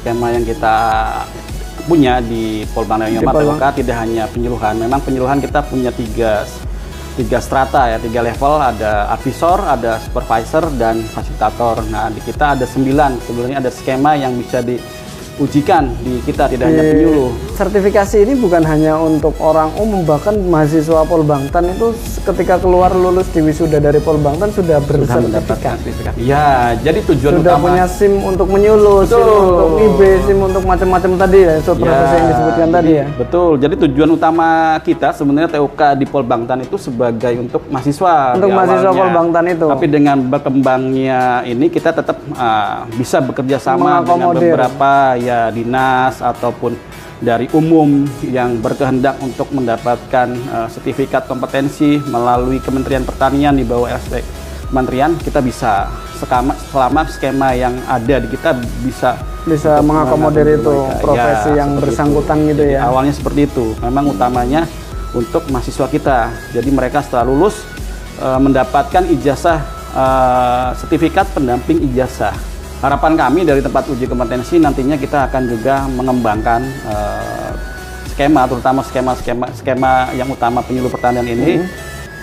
skema yang kita punya di Polbang TOK tidak hanya penyuluhan. Memang penyuluhan kita punya tiga tiga strata ya, tiga level. Ada advisor, ada supervisor, dan fasilitator. Nah, di kita ada sembilan. Sebenarnya ada skema yang bisa di ujikan di kita tidak hanya penyuluh. Sertifikasi ini bukan hanya untuk orang umum bahkan mahasiswa Polbangtan itu ketika keluar lulus di wisuda dari Polbangtan sudah bersertifikat. Ya, jadi tujuan sudah utama punya SIM untuk menyuluh, SIM untuk IB, SIM untuk macam-macam tadi ya, so proses yang disebutkan jadi, tadi ya. Betul. Jadi tujuan utama kita sebenarnya TUK di Polbangtan itu sebagai untuk mahasiswa. Untuk mahasiswa awalnya. Polbangtan itu. Tapi dengan berkembangnya ini kita tetap ah, bisa bekerja sama dengan beberapa ya dinas ataupun dari umum yang berkehendak untuk mendapatkan eh, sertifikat kompetensi melalui Kementerian Pertanian di bawah ST Kementerian kita bisa sekama, selama skema yang ada di kita bisa Bisa mengakomodir itu mereka. profesi Ya, yang bersangkutan itu. gitu Jadi ya. Awalnya seperti itu. Memang utamanya untuk mahasiswa kita. Jadi mereka setelah lulus eh, mendapatkan ijazah eh, sertifikat pendamping ijazah. Harapan kami dari tempat uji kompetensi nantinya kita akan juga mengembangkan eh, skema, terutama skema-skema skema yang utama penyuluh pertanian ini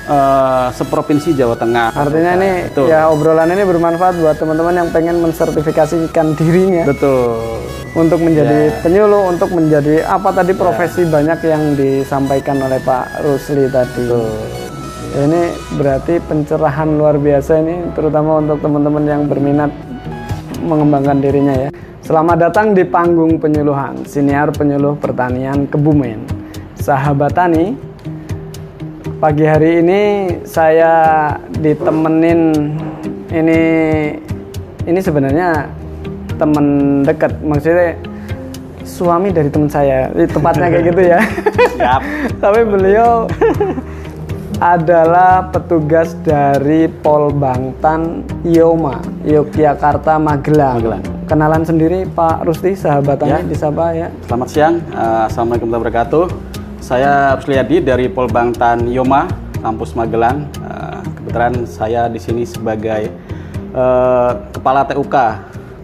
eh, seprovinsi Jawa Tengah. Hmm. Artinya ini Betul. ya obrolan ini bermanfaat buat teman-teman yang pengen mensertifikasikan dirinya Betul. untuk menjadi Ya. penyuluh, untuk menjadi apa tadi profesi banyak yang disampaikan oleh Pak Rusli tadi. Ya, Ini berarti pencerahan luar biasa ini terutama untuk teman-teman yang berminat mengembangkan dirinya ya. Selamat datang di panggung penyuluhan Siniar Penyuluh Pertanian Kebumen. Sahabat Tani, pagi hari ini saya ditemenin ini ini sebenarnya teman dekat maksudnya suami dari teman saya Ini tepatnya kayak gitu ya Siap. tapi beliau adalah petugas dari Polbangtan Yoma Yogyakarta Magelang. Magelang. kenalan sendiri Pak Rusti sahabatannya Ya. disapa ya Selamat siang, eh, Assalamualaikum warahmatullahi wabarakatuh. Saya Rusliadi dari Polbangtan Yoma, kampus Magelang. Eh, kebetulan saya di sini sebagai eh, Kepala TUK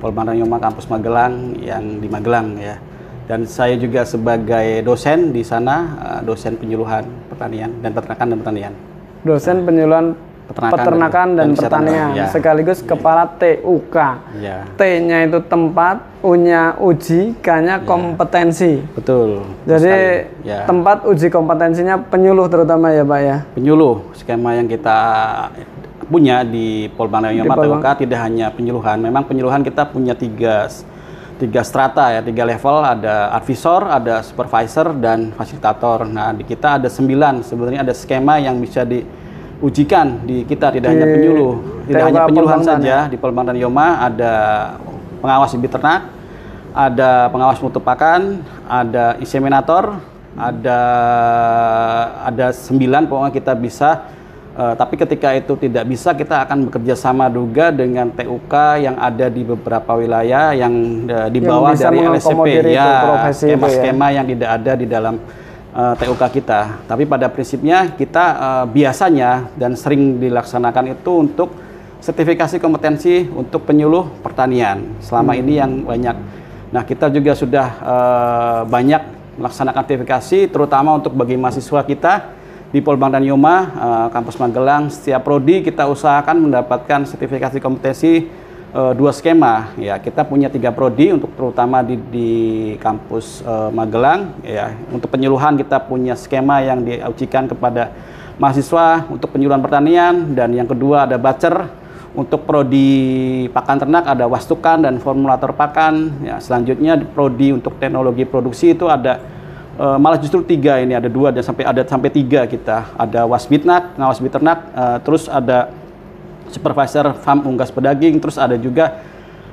Polbangtan Yoma kampus Magelang yang di Magelang ya. Dan saya juga sebagai dosen di sana, dosen penyuluhan pertanian dan peternakan dan pertanian. dosen penyuluhan Peternakan peternakan, dan- dan, pertanian ya. sekaligus kepala TUK Ya, T-nya itu tempat U-nya uji K-nya kompetensi betul. jadi ya. tempat uji kompetensinya penyuluh terutama ya Pak ya penyuluh skema yang kita punya di Yoma Polbang. TUK tidak hanya penyuluhan. Memang penyuluhan kita punya tiga tiga strata ya, tiga level. Ada advisor, ada supervisor, dan fasilitator. Nah di kita ada sembilan. Sebenarnya ada skema yang bisa diujikan di kita tidak hanya Di penyuluh, tidak hanya penyuluhan saja di Polbang dan Yoma ada pengawas bibit ternak, ada pengawas mutu pakan, ada inseminator, ada ada sembilan pokoknya kita bisa eh, tapi ketika itu tidak bisa kita akan bekerja sama juga dengan TUK yang ada di beberapa wilayah yang eh, di bawah dari LSCP itu, ya ya. skema-skema yang tidak ada di dalam eh, TUK kita. Tapi pada prinsipnya kita eh, biasanya dan sering dilaksanakan itu untuk sertifikasi kompetensi untuk penyuluh pertanian selama ini yang banyak. Nah, kita juga sudah eh, banyak melaksanakan sertifikasi, terutama untuk bagi mahasiswa kita di Polbang dan Yoma, eh, kampus Magelang. Setiap prodi kita usahakan mendapatkan sertifikasi kompetensi eh, dua skema. Ya, kita punya tiga prodi untuk terutama di, di kampus eh, Magelang. Ya, untuk penyuluhan kita punya skema yang diujikan kepada mahasiswa untuk penyuluhan pertanian dan yang kedua ada bacer untuk prodi pakan ternak ada wastukan dan formulator pakan. Ya, selanjutnya di prodi untuk teknologi produksi itu ada eh, malah justru tiga ini ada dua dan sampai ada sampai tiga kita. Ada wasbitnak, ngawas biternak, eh, terus ada supervisor farm unggas pedaging, terus ada juga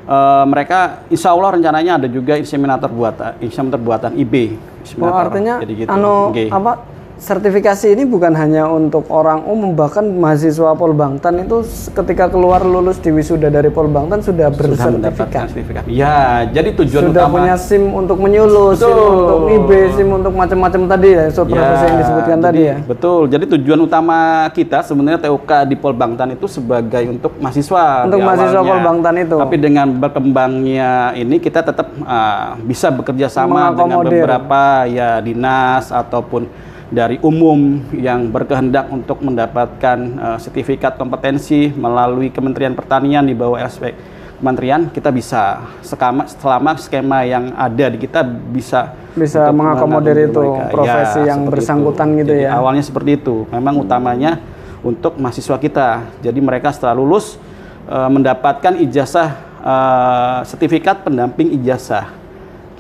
eh, mereka insya Allah rencananya ada juga inseminator buatan, inseminator buatan IB. Oh, artinya Jadi gitu. Oke. apa sertifikasi ini bukan hanya untuk orang umum bahkan mahasiswa Polbangtan itu ketika keluar lulus di wisuda dari Polbangtan sudah bersertifikat. sertifikat. Ya, jadi tujuan sudah utama punya SIM untuk menyuluh, SIM untuk IB, SIM untuk macam-macam tadi ya, so profesi yang disebutkan jadi- tadi ya. Betul. Jadi tujuan utama kita sebenarnya TUK di Polbangtan itu sebagai untuk mahasiswa. Untuk mahasiswa awalnya. Polbangtan itu. Tapi dengan berkembangnya ini kita tetap ah, bisa bekerja sama dengan beberapa ya dinas ataupun dari umum yang berkehendak untuk mendapatkan eh, sertifikat kompetensi melalui Kementerian Pertanian di bawah LSP Kementerian kita bisa sekama, selama skema yang ada di kita bisa Bisa mengakomodir itu mereka. profesi yang seperti bersangkutan gitu Jadi ya. Awalnya seperti itu. Memang utamanya untuk mahasiswa kita. Jadi mereka setelah lulus eh, mendapatkan ijazah eh, sertifikat pendamping ijazah.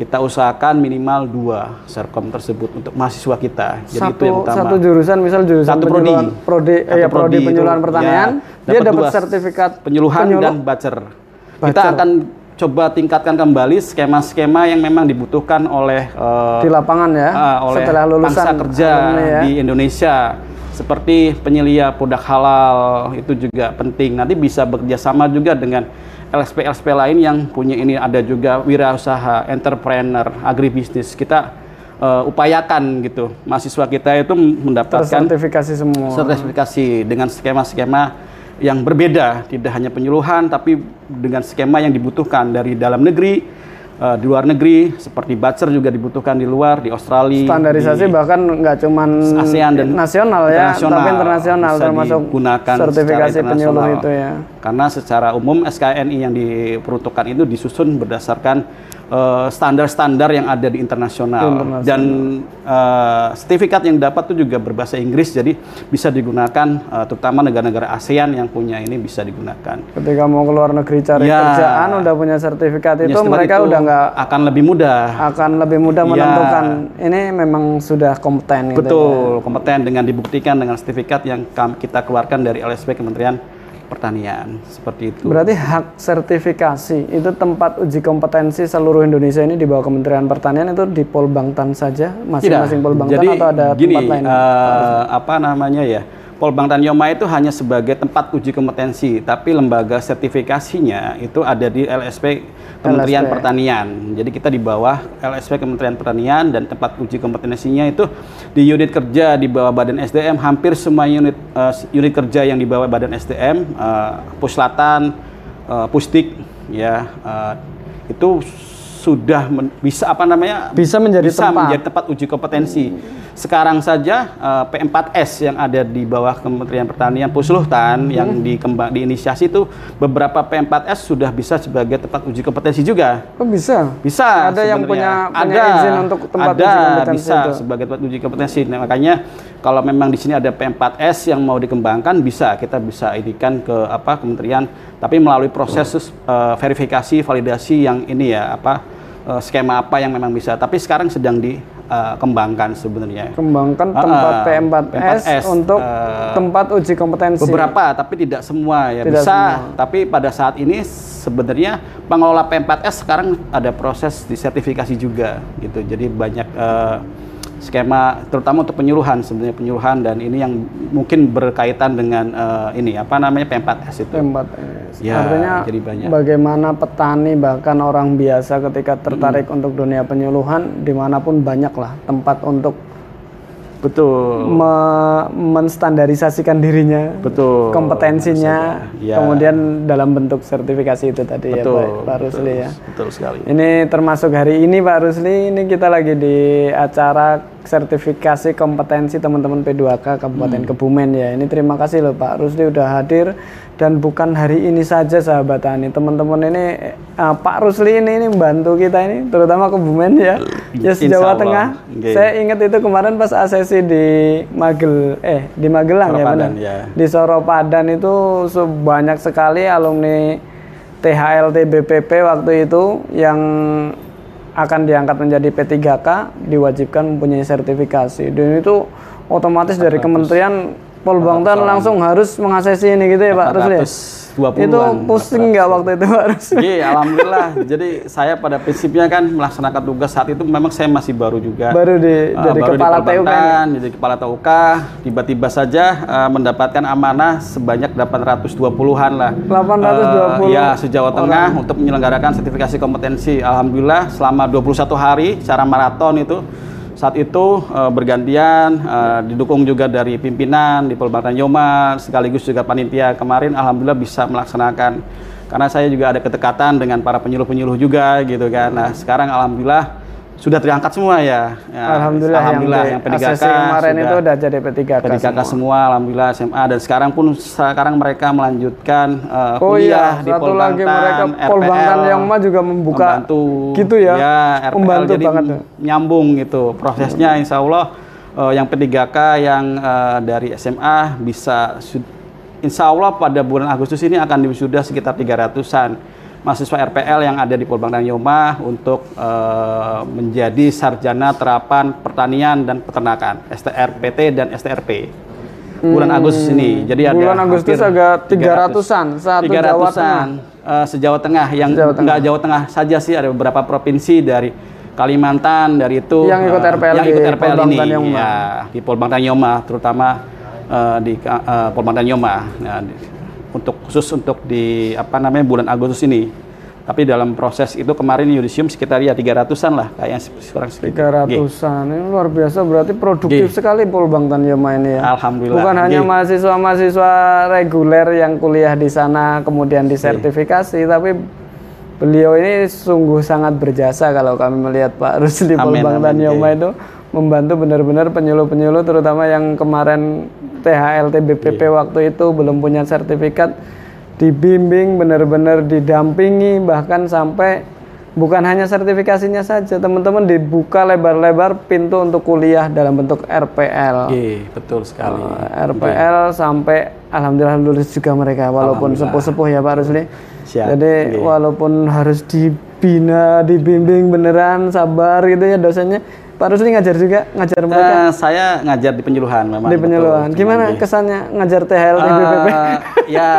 Kita usahakan minimal dua serkom tersebut untuk mahasiswa kita. Jadi satu, itu yang utama. satu jurusan misal jurusan Satu penyuluhan prodi. prodi eh, Satu ya, prodi prodi penyuluhan itu, pertanian ya, dia dapat sertifikat penyuluhan penyuluh- dan bacer. Kita Bacer. akan coba tingkatkan kembali skema-skema yang memang dibutuhkan oleh eh, di lapangan ya Ah, oleh setelah lulusan kerja ya. di Indonesia seperti penyelia produk halal itu juga penting. Nanti bisa bekerja sama juga dengan LSP LSP lain yang punya ini ada juga wirausaha entrepreneur agribisnis. Kita eh, upayakan gitu. Mahasiswa kita itu mendapatkan tersertifikasi semua. Sertifikasi dengan skema-skema yang berbeda, tidak hanya penyuluhan, tapi dengan skema yang dibutuhkan dari dalam negeri, eh, di luar negeri, seperti Bacer juga dibutuhkan di luar, di Australia, standarisasi di bahkan nggak cuman ASEAN dan nasional ya tapi internasional. Bisa termasuk digunakan sertifikasi penyuluh itu ya. Karena secara umum SKNI yang diperuntukkan itu disusun berdasarkan eh, standar-standar yang ada di internasional. Internasional. Dan eh, sertifikat yang dapat itu juga berbahasa Inggris, jadi bisa digunakan eh, terutama negara-negara ASEAN yang punya ini bisa digunakan. ketika mau ke luar negeri cari Ya. kerjaan udah punya sertifikat itu Ya, setelah mereka itu udah nggak akan lebih mudah. akan lebih mudah Ya. menentukan ini memang sudah kompeten gitu ya. Betul, kompeten dengan dibuktikan dengan sertifikat yang kita keluarkan dari LSP Kementerian Pertanian. Seperti itu. Berarti hak sertifikasi itu tempat uji kompetensi seluruh Indonesia ini di bawah Kementerian Pertanian itu di Polbangtan saja masing-masing Polbangtan Jadi atau ada gini, tempat lain? eh, apa namanya ya? Polbangtan Yoma itu hanya sebagai tempat uji kompetensi, tapi lembaga sertifikasinya itu ada di LSP Kementerian LSP. Pertanian. Jadi kita di bawah LSP Kementerian Pertanian dan tempat uji kompetensinya itu di unit kerja di bawah Badan SDM hampir semua unit eh, unit kerja yang di bawah Badan SDM, eh, Puslatan, eh, Pusdik ya eh, itu sudah men- bisa apa namanya Bisa menjadi bisa tempat. menjadi tempat uji kompetensi. Sekarang saja eh, P4S yang ada di bawah Kementerian Pertanian Pusluhtan yang Hmm. dikembang diinisiasi itu beberapa P4S sudah bisa sebagai tempat uji kompetensi juga. Oh bisa? Bisa. Ada yang sebenarnya. punya- punya izin untuk tempat ada, uji kompetensi bisa itu? sebagai tempat uji kompetensi. Nah, makanya kalau memang di sini ada P4S yang mau dikembangkan bisa kita bisa idikan ke apa kementerian tapi melalui proses eh, verifikasi validasi yang ini ya apa eh, skema apa yang memang bisa. Tapi sekarang sedang dikembangkan sebenarnya. Kembangkan Ah, tempat ah, P4S, P4S, untuk eh, tempat uji kompetensi. Beberapa, tapi tidak semua ya Tidak bisa. semua. Tapi pada saat ini sebenarnya pengelola P4S sekarang ada proses disertifikasi juga gitu. Jadi banyak eh, skema terutama untuk penyuluhan sebenarnya penyuluhan dan ini yang mungkin berkaitan dengan eh, ini apa namanya P4S itu. P4S. Ya, Artinya jadi banyak. bagaimana petani bahkan orang biasa ketika tertarik untuk dunia penyuluhan di mana pun banyak lah tempat untuk Betul. me- menstandarisasikan dirinya, Betul. kompetensinya, Ya. kemudian dalam bentuk sertifikasi itu tadi ya Betul. Pak, Pak Rusli betul, ya. Betul sekali. Ini termasuk hari ini Pak Rusli, ini kita lagi di acara sertifikasi kompetensi teman-teman P2K Kabupaten Kebumen ya. Ini terima kasih loh Pak Rusli udah hadir dan bukan hari ini saja sahabat tani. Teman-teman ini eh, Pak Rusli ini ini membantu kita ini terutama Kebumen ya. Ya Insya Jawa. Tengah. Oke. Saya ingat itu kemarin pas ASESI di Magel eh di Magelang ya Soropadan, benar. ya. Di Soropadan itu sebanyak sekali alumni THLT BPP waktu itu yang akan diangkat menjadi P3K diwajibkan mempunyai sertifikasi. Dan itu otomatis dari kementerian Pol Bangtan langsung harus mengaksesi ini gitu ya Pak Rusli? 420 Itu pusing nggak waktu itu Pak Rusli? Iya, alhamdulillah. Jadi saya pada prinsipnya kan melaksanakan tugas saat itu memang saya masih baru juga. Baru di Uh, jadi baru kepala di TUK. Jadi kepala TUK, tiba-tiba saja uh, mendapatkan amanah sebanyak 820-an lah. 820 Uh, ya, se-Jawa Tengah untuk menyelenggarakan sertifikasi kompetensi. Alhamdulillah selama 21 hari secara maraton itu saat itu uh, bergantian uh, didukung juga dari pimpinan di Polbatan Yoma sekaligus juga panitia kemarin alhamdulillah bisa melaksanakan karena saya juga ada kedekatan dengan para penyuluh-penyuluh juga gitu kan. Nah, sekarang alhamdulillah sudah terangkat semua ya. Ya, Alhamdulillah, alhamdulillah yang, yang, kemarin sudah itu udah jadi P3K, PDKK semua. semua. alhamdulillah SMA dan sekarang pun sekarang mereka melanjutkan uh, Oh kuliah iya, di satu Polbangtan, lagi mereka RPL, Polbangtan yang mah juga membuka membantu gitu ya. ya RPL Membantu jadi banget. nyambung gitu prosesnya insya Allah eh, yang P3K yang eh, dari SMA bisa insya Allah pada bulan Agustus ini akan diwisuda sekitar 300-an mahasiswa RPL yang ada di Polbangtan Yoma untuk eh, menjadi sarjana terapan pertanian dan peternakan STRPT dan STRP bulan Agustus ini jadi ada Hmm. Bulan Agustus agak 300-an, satu Jawa 300-an, eh, se-Jawa Tengah yang Jawa Tengah. enggak Jawa Tengah saja sih ada beberapa provinsi dari Kalimantan dari itu Yang ikut eh, RPL yang di ikut RPL ini ya di Polbangtan Yoma terutama eh, di eh, Polbangtan Yoma Nah, untuk khusus untuk di apa namanya bulan Agustus ini tapi dalam proses itu kemarin yudisium sekitar ya 300-an lah kayaknya sekarang segitu. G. 300-an. Ini luar biasa berarti produktif G. sekali Polbangtan Yoma ini ya. Alhamdulillah. Bukan hanya G. mahasiswa-mahasiswa reguler yang kuliah di sana kemudian disertifikasi, tapi beliau ini sungguh sangat berjasa kalau kami melihat Pak Rusli Amin, Polbangtan amin, Yoma G. itu membantu benar-benar penyuluh-penyuluh terutama yang kemarin THLT BPP waktu itu belum punya sertifikat dibimbing benar-benar didampingi bahkan sampai bukan hanya sertifikasinya saja teman-teman dibuka lebar-lebar pintu untuk kuliah dalam bentuk RPL G, betul sekali. Eh, RPL sampai alhamdulillah lulus juga mereka walaupun sepuh-sepuh ya Pak Rusli. Siap. Jadi Iya. walaupun harus dibina, dibimbing beneran, sabar gitu ya dosennya. Pak Rusli ngajar juga, ngajar mereka Eh, saya ngajar di penyuluhan memang. di betul. penyuluhan. Gimana G. kesannya ngajar THL di BPP? Eh, ya,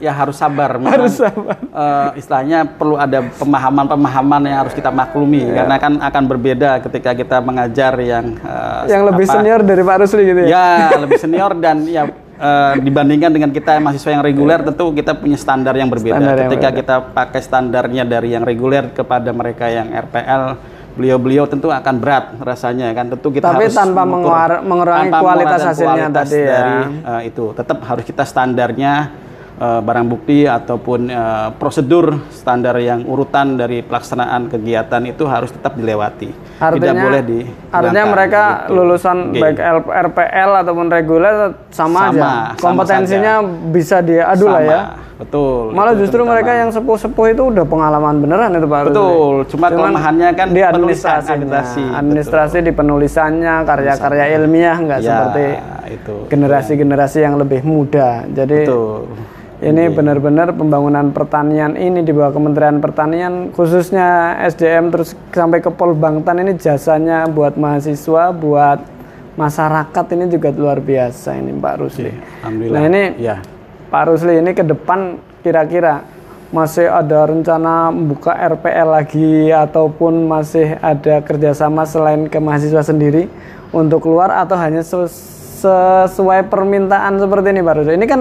ya harus sabar. Memang, Harus sabar. eh, istilahnya perlu ada pemahaman-pemahaman yang harus kita maklumi Iya. karena kan akan berbeda ketika kita mengajar yang eh, yang lebih apa, senior dari Pak Rusli gitu ya? Ya, lebih senior dan ya eh, dibandingkan dengan kita yang mahasiswa yang reguler tentu kita punya standar yang berbeda. Standar yang ketika berbeda. kita pakai standarnya dari yang reguler kepada mereka yang RPL, beliau-beliau tentu akan berat rasanya kan. Tentu kita Tapi harus tanpa mengukur- mengurangi tanpa kualitas hasilnya kualitas tadi ya. dari eh, itu. Tetap harus kita standarnya eh, barang bukti ataupun eh, prosedur standar yang urutan dari pelaksanaan kegiatan itu harus tetap dilewati. Tidak Artinya, boleh di artinya mereka gitu. lulusan Oke. baik RPL ataupun reguler sama, Sama, aja. sama Kompetensinya bisa diadu lah Sama, ya. Betul. Malah itu justru terutama. mereka yang sepuh-sepuh itu udah pengalaman beneran itu Pak. Betul, cuma kelemahannya kan di administrasi, administrasi, administrasi di penulisannya, karya-karya ilmiah nggak Ya, seperti itu. generasi-generasi yang lebih muda. Jadi Betul. Ini benar-benar pembangunan pertanian ini di bawah Kementerian Pertanian khususnya SDM terus sampai ke Polbangtan ini jasanya buat mahasiswa, buat masyarakat ini juga luar biasa ini Pak Rusli. Alhamdulillah. Nah ini ya. Pak Rusli ini ke depan kira-kira masih ada rencana membuka RPL lagi ataupun masih ada kerjasama selain ke mahasiswa sendiri untuk keluar atau hanya sesuai permintaan seperti ini Pak Rusli. Ini kan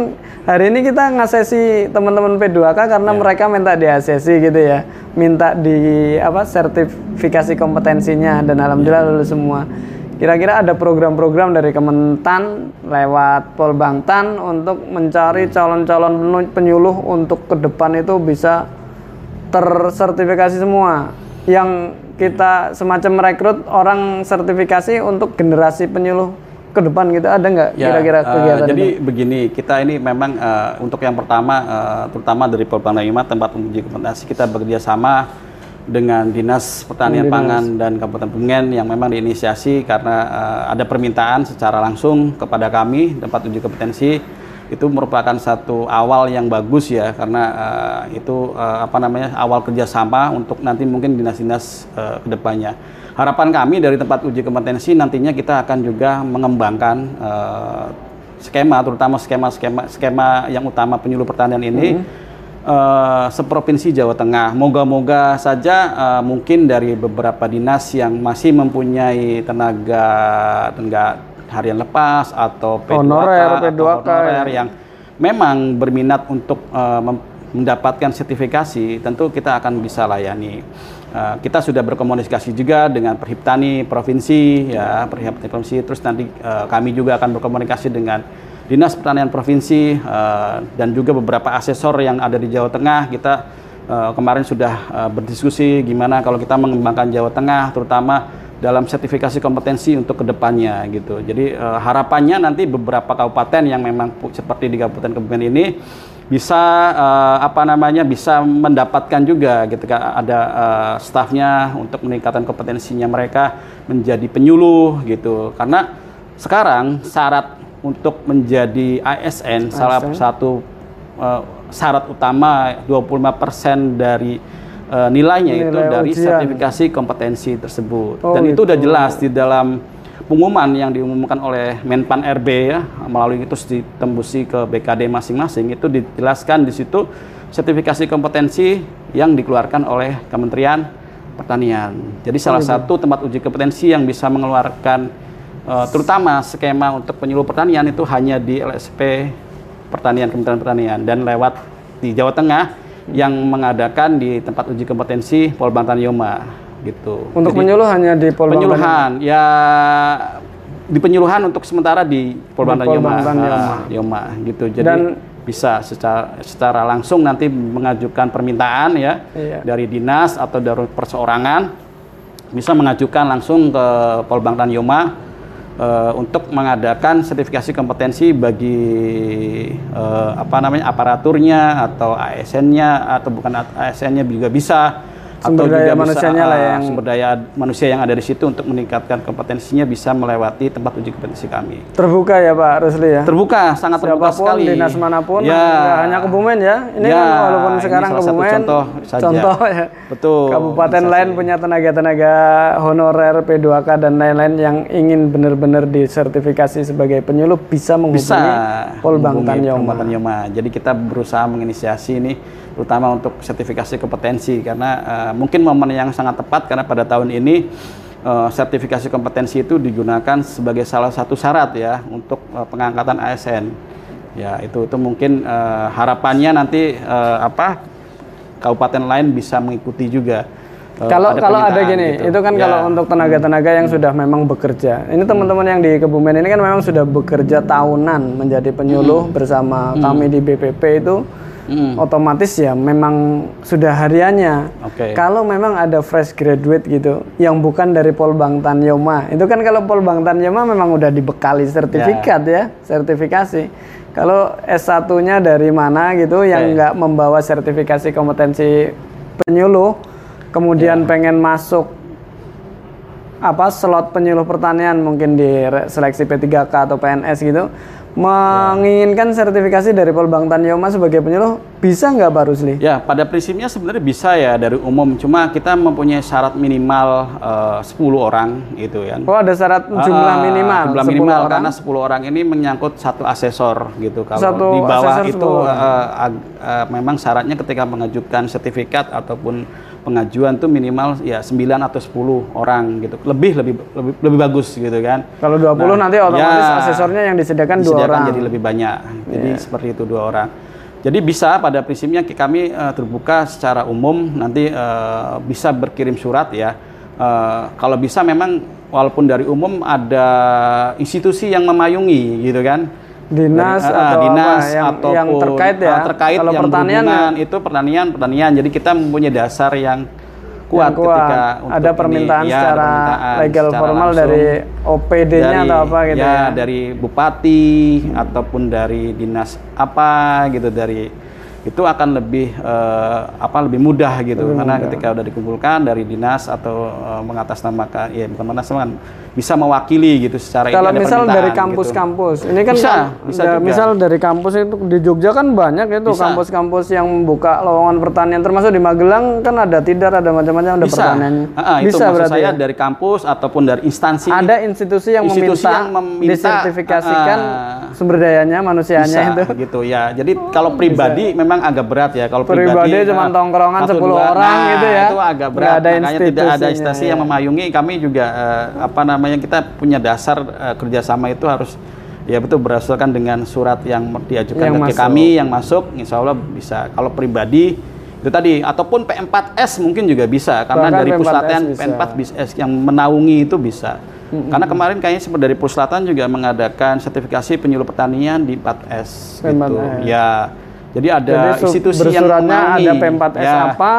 hari ini kita ngasesi teman-teman P2K karena mereka minta di asesi gitu ya, minta di apa sertifikasi kompetensinya dan alhamdulillah lulus semua. Kira-kira ada program-program dari Kementan lewat Polbangtan untuk mencari calon-calon penyuluh untuk ke depan itu bisa tersertifikasi semua. Yang kita semacam merekrut orang sertifikasi untuk generasi penyuluh ke depan gitu ada nggak Ya, kira-kira eh, kegiatan jadi itu? begini, kita ini memang eh, untuk yang pertama, eh, terutama dari Polbang Lima tempat uji kompetensi kita bekerja sama dengan Dinas Pertanian Pangan dan Kabupaten Bungen yang memang diinisiasi karena eh, ada permintaan secara langsung kepada kami tempat uji kompetensi itu merupakan satu awal yang bagus ya karena eh, itu eh, apa namanya awal kerjasama untuk nanti mungkin dinas-dinas eh, ke depannya. Harapan kami dari tempat uji kompetensi nantinya kita akan juga mengembangkan eh, skema terutama skema-skema skema yang utama penyuluh pertanian ini eh, seprovinsi Jawa Tengah. Moga-moga saja eh, mungkin dari beberapa dinas yang masih mempunyai tenaga tenaga harian lepas atau P2K, Honorer, atau P2K, honorer yang memang berminat untuk mem- mendapatkan sertifikasi, tentu kita akan bisa layani. Eh, kita sudah berkomunikasi juga dengan Perhiptani provinsi, ya Perhiptani provinsi. Terus nanti eh, kami juga akan berkomunikasi dengan Dinas Pertanian provinsi eh, dan juga beberapa asesor yang ada di Jawa Tengah. Kita eh, kemarin sudah eh, berdiskusi gimana kalau kita mengembangkan Jawa Tengah, terutama dalam sertifikasi kompetensi untuk ke depannya gitu. Jadi eh, harapannya nanti beberapa kabupaten yang memang seperti di Kabupaten Kebumen ini bisa eh, apa namanya bisa mendapatkan juga ketika ada eh, stafnya untuk meningkatkan kompetensinya mereka menjadi penyuluh gitu. Karena sekarang syarat untuk menjadi ASN, salah satu eh, syarat utama 25% dari eh, nilainya itu Nilai dari ujian. sertifikasi kompetensi tersebut. Oh, Dan itu udah gitu. jelas di dalam pengumuman yang diumumkan oleh Menpan RB ya melalui itu ditembusi ke BKD masing-masing itu dijelaskan di situ sertifikasi kompetensi yang dikeluarkan oleh Kementerian Pertanian. Jadi salah satu tempat uji kompetensi yang bisa mengeluarkan eh, terutama skema untuk penyuluh pertanian itu hanya di LSP Pertanian Kementerian Pertanian. Dan lewat di Jawa Tengah yang mengadakan di tempat uji kompetensi Polbantan Yoma gitu. Untuk Jadi- penyuluh hanya di Polbantan. penyuluhan ya di penyuluhan untuk sementara di Polbantan Di Yoma, Polbantan Yoma. Yoma gitu. Jadi Dan- bisa secara secara langsung nanti mengajukan permintaan ya Iya. dari dinas atau dari perseorangan bisa mengajukan langsung ke Polbantan Yoma eh, untuk mengadakan sertifikasi kompetensi bagi eh, apa namanya aparaturnya atau ASN-nya atau bukan ASN-nya juga bisa Sumber daya manusianya lah ah, yang- sumber daya manusia yang ada di situ untuk meningkatkan kompetensinya bisa melewati tempat uji kompetensi kami. Terbuka ya Pak Rusli ya. Terbuka, sangat terbuka Siapa pun sekali. dinas mana pun ya. nggak hanya Kebumen ya. Ini Ya, kan walaupun sekarang Kebumen contoh saja. contoh ya. Betul. Kabupaten Bisa lain punya tenaga-tenaga honorer P2K dan lain-lain yang ingin benar-benar disertifikasi sebagai penyuluh bisa menghubungi bisa Polbantan menghubungi Yoma. Polbantan Yoma. Jadi kita berusaha menginisiasi ini terutama untuk sertifikasi kompetensi karena eh, mungkin momen yang sangat tepat karena pada tahun ini eh, sertifikasi kompetensi itu digunakan sebagai salah satu syarat ya untuk eh, pengangkatan ASN. Ya, itu itu mungkin eh, harapannya nanti eh, apa kabupaten lain bisa mengikuti juga. Kalau kalau ada gini, gitu. itu kan Ya. kalau untuk tenaga-tenaga yang sudah memang bekerja. Ini teman-teman yang di Kebumen ini kan memang sudah bekerja tahunan menjadi penyuluh bersama kami di BPP itu Mm. otomatis ya memang sudah hariannya. Oke. Kalau memang ada fresh graduate gitu yang bukan dari Polbangtan Yoma, itu kan kalau Polbangtan Yoma memang udah dibekali sertifikat ya, sertifikasi. Kalau S1-nya dari mana gitu yang nggak membawa sertifikasi kompetensi penyuluh, kemudian pengen masuk apa slot penyuluh pertanian mungkin di seleksi P3K atau PNS gitu menginginkan sertifikasi dari Polbangtan Yoma sebagai penyuluh bisa nggak Pak Rusli? Ya, pada prinsipnya sebenarnya bisa ya dari umum. Cuma kita mempunyai syarat minimal eh, 10 orang gitu ya. Oh ada syarat jumlah Ah, minimal, Jumlah 10 minimal orang. karena 10 orang ini menyangkut satu asesor gitu. Kalau Satu di bawah itu 10 orang. eh, ag- eh, memang syaratnya ketika mengajukan sertifikat ataupun pengajuan tuh minimal ya 9 atau 10 orang gitu. Lebih lebih lebih, lebih bagus gitu kan. Kalau 20 Nah, nanti otomatis ya, asesornya yang disediakan dua disediakan orang. Iya. jadi lebih banyak. Jadi seperti itu dua orang. Jadi bisa pada prinsipnya kami eh, terbuka secara umum nanti eh, bisa berkirim surat ya. Eh, kalau bisa memang walaupun dari umum ada institusi yang memayungi gitu kan. Dinas Dari- ah, atau dinas apa yang, ataupun, yang terkait ya. ah, terkait Kalau yang pertanian ya, itu pertanian pertanian. Jadi kita mempunyai dasar yang kuat, yang kuat. ketika untuk ada ini. permintaan Ya, ada secara permintaan legal secara formal langsung dari OPD-nya atau apa gitu ya, ya. dari bupati ataupun dari dinas apa gitu dari itu akan lebih uh, apa lebih mudah gitu lebih karena mudah. ketika udah dikumpulkan dari dinas atau uh, mengatasnamakan ya bukan mengatasnamakan bisa mewakili gitu secara kalau misal dari gitu. kampus-kampus gitu. ini kan bisa, kan, bisa juga. misal dari kampus itu di Jogja kan banyak itu kampus-kampus yang membuka lowongan pertanian termasuk di Magelang kan ada tidak ada macam-macam ada bisa. pertaniannya uh, uh, bisa itu berarti saya ya? dari kampus ataupun dari instansi ada institusi yang institusi meminta, yang meminta disertifikasikan uh, sumber dayanya manusianya bisa, itu gitu ya jadi kalau pribadi bisa. memang agak berat ya. Kalau pribadi, pribadi cuma tongkrongan 10 orang nah, gitu ya. itu agak berat. ada makanya tidak ada instansi ya. yang memayungi. Kami juga uh, apa namanya kita punya dasar uh, kerjasama itu harus ya betul berdasarkan dengan surat yang diajukan yang ke masuk. kami yang masuk insya Allah bisa. Kalau pribadi itu tadi ataupun P4S mungkin juga bisa. Karena Bahkan dari Puslatan P4 s yang menaungi itu bisa. Hmm. karena kemarin kayaknya seperti dari Puslatan juga mengadakan sertifikasi penyuluh pertanian di 4S P4S. gitu. ya jadi ada Jadi, institusi yang ada P4S ya. apa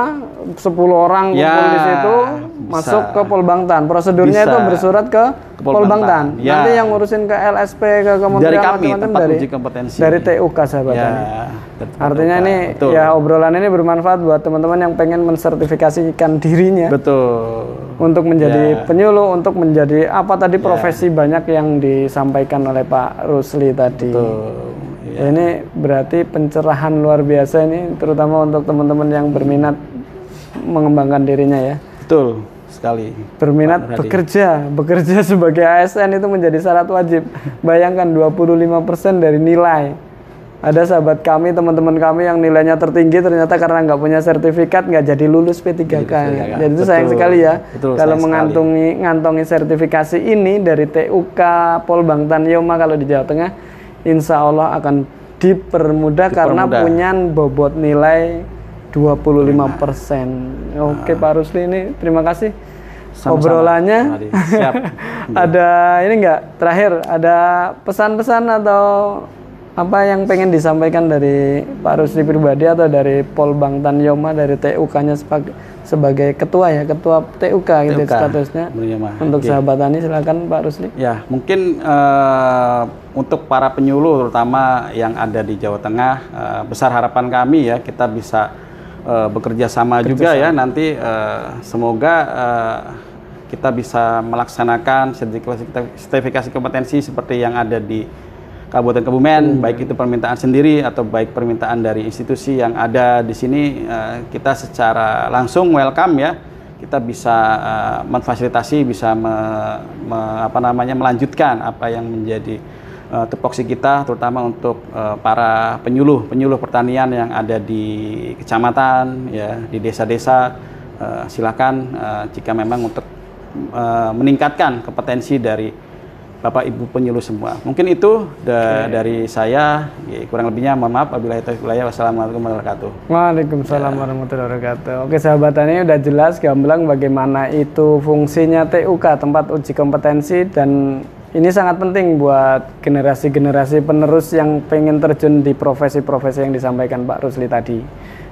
10 orang kumpul ya, di situ bisa. masuk ke Polbangtan. Prosedurnya bisa. itu bersurat ke, ke Polbangtan. Ya. Nanti yang ngurusin ke LSP ke kementerian dari kami tempat dari, uji kompetensi. Dari TUK sahabat ya, Artinya ini Betul. ya obrolan ini bermanfaat buat teman-teman yang pengen mensertifikasikan dirinya. Betul. Untuk menjadi ya. penyuluh, untuk menjadi apa tadi ya. profesi ya. banyak yang disampaikan oleh Pak Rusli tadi. Betul. Ya. Ini berarti pencerahan luar biasa ini terutama untuk teman-teman yang berminat mengembangkan dirinya ya. Betul sekali. Berminat bekerja, bekerja sebagai ASN itu menjadi syarat wajib. Bayangkan 25% dari nilai. Ada sahabat kami, teman-teman kami yang nilainya tertinggi ternyata karena nggak punya sertifikat nggak jadi lulus P3K. Ya. Jadi itu sayang sekali ya. Betul, kalau mengantongi ngantongi sertifikasi ini dari TUK Polbangtan Yoma kalau di Jawa Tengah, insya Allah akan dipermudah, dipermudah. karena punya bobot nilai 25 persen. Oke nah. Pak Rusli ini terima kasih Sama-sama. obrolannya. Siap. ada ini enggak terakhir ada pesan-pesan atau apa yang pengen disampaikan dari Pak Rusli pribadi atau dari Pol Bangtan Yoma dari TUK-nya sebagai, sebagai ketua ya ketua TUK, gitu statusnya untuk okay. sahabat tani silakan Pak Rusli. Ya mungkin uh, untuk para penyuluh terutama yang ada di Jawa Tengah uh, besar harapan kami ya kita bisa uh, bekerja sama Kerja juga sama. ya nanti uh, semoga uh, kita bisa melaksanakan sertifikasi kompetensi seperti yang ada di Kabupaten Kebumen, hmm. baik itu permintaan sendiri atau baik permintaan dari institusi yang ada di sini, uh, kita secara langsung welcome ya, kita bisa uh, memfasilitasi, bisa me, me, apa namanya melanjutkan apa yang menjadi uh, tupoksi kita terutama untuk uh, para penyuluh penyuluh pertanian yang ada di kecamatan ya di desa-desa uh, silakan uh, jika memang untuk uh, meningkatkan kompetensi dari Bapak Ibu penyuluh semua. Mungkin itu da okay. dari saya. Ya, kurang lebihnya mohon maaf. Wabillahi taufiq Wassalamualaikum warahmatullahi wabarakatuh. Waalaikumsalam ya. warahmatullahi wabarakatuh. Oke sahabat ini udah jelas gamblang bagaimana itu fungsinya TUK tempat uji kompetensi dan ini sangat penting buat generasi-generasi penerus yang pengen terjun di profesi-profesi yang disampaikan Pak Rusli tadi.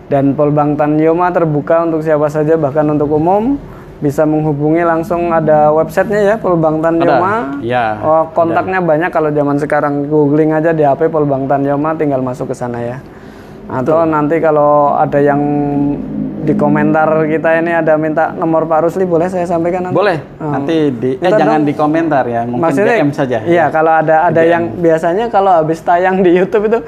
Dan Polbang Tan Yoma terbuka untuk siapa saja bahkan untuk umum bisa menghubungi langsung ada websitenya ya Polbang Tan Yoma. Ya. Oh, kontaknya ada. banyak kalau zaman sekarang googling aja di HP Polbang Tan Yoma tinggal masuk ke sana ya. Atau Betul. nanti kalau ada yang di komentar kita ini ada minta nomor Pak Rusli boleh saya sampaikan nanti? Boleh. Oh. Nanti di eh jangan dong. di komentar ya, mungkin Maksudnya, DM saja. Iya, ya. kalau ada ada DM. yang biasanya kalau habis tayang di YouTube itu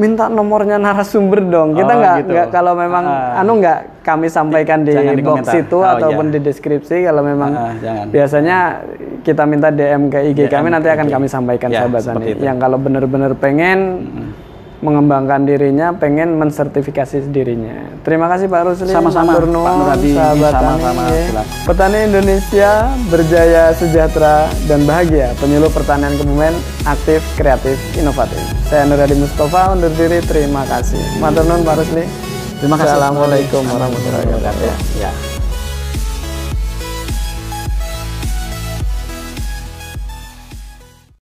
minta nomornya narasumber dong. Kita oh, nggak gitu. nggak kalau memang uh, anu nggak kami sampaikan di, di box itu oh, ataupun iya. di deskripsi kalau memang uh, biasanya kita minta DM ke IG DM, kami nanti akan kami sampaikan ya, sahabat Yang kalau benar-benar pengen -hmm mengembangkan dirinya, pengen mensertifikasi dirinya. Terima kasih Pak Rusli. Sama-sama, Pak Nuradi. Sahabat sama-sama. Petani Indonesia berjaya, sejahtera, dan bahagia. Penyuluh pertanian Kebumen, aktif, kreatif, inovatif. Saya Nuradi Mustafa, undur diri. Terima kasih. Matur Pak Rusli. Terima kasih. Assalamualaikum warahmatullahi wabarakatuh. Ya.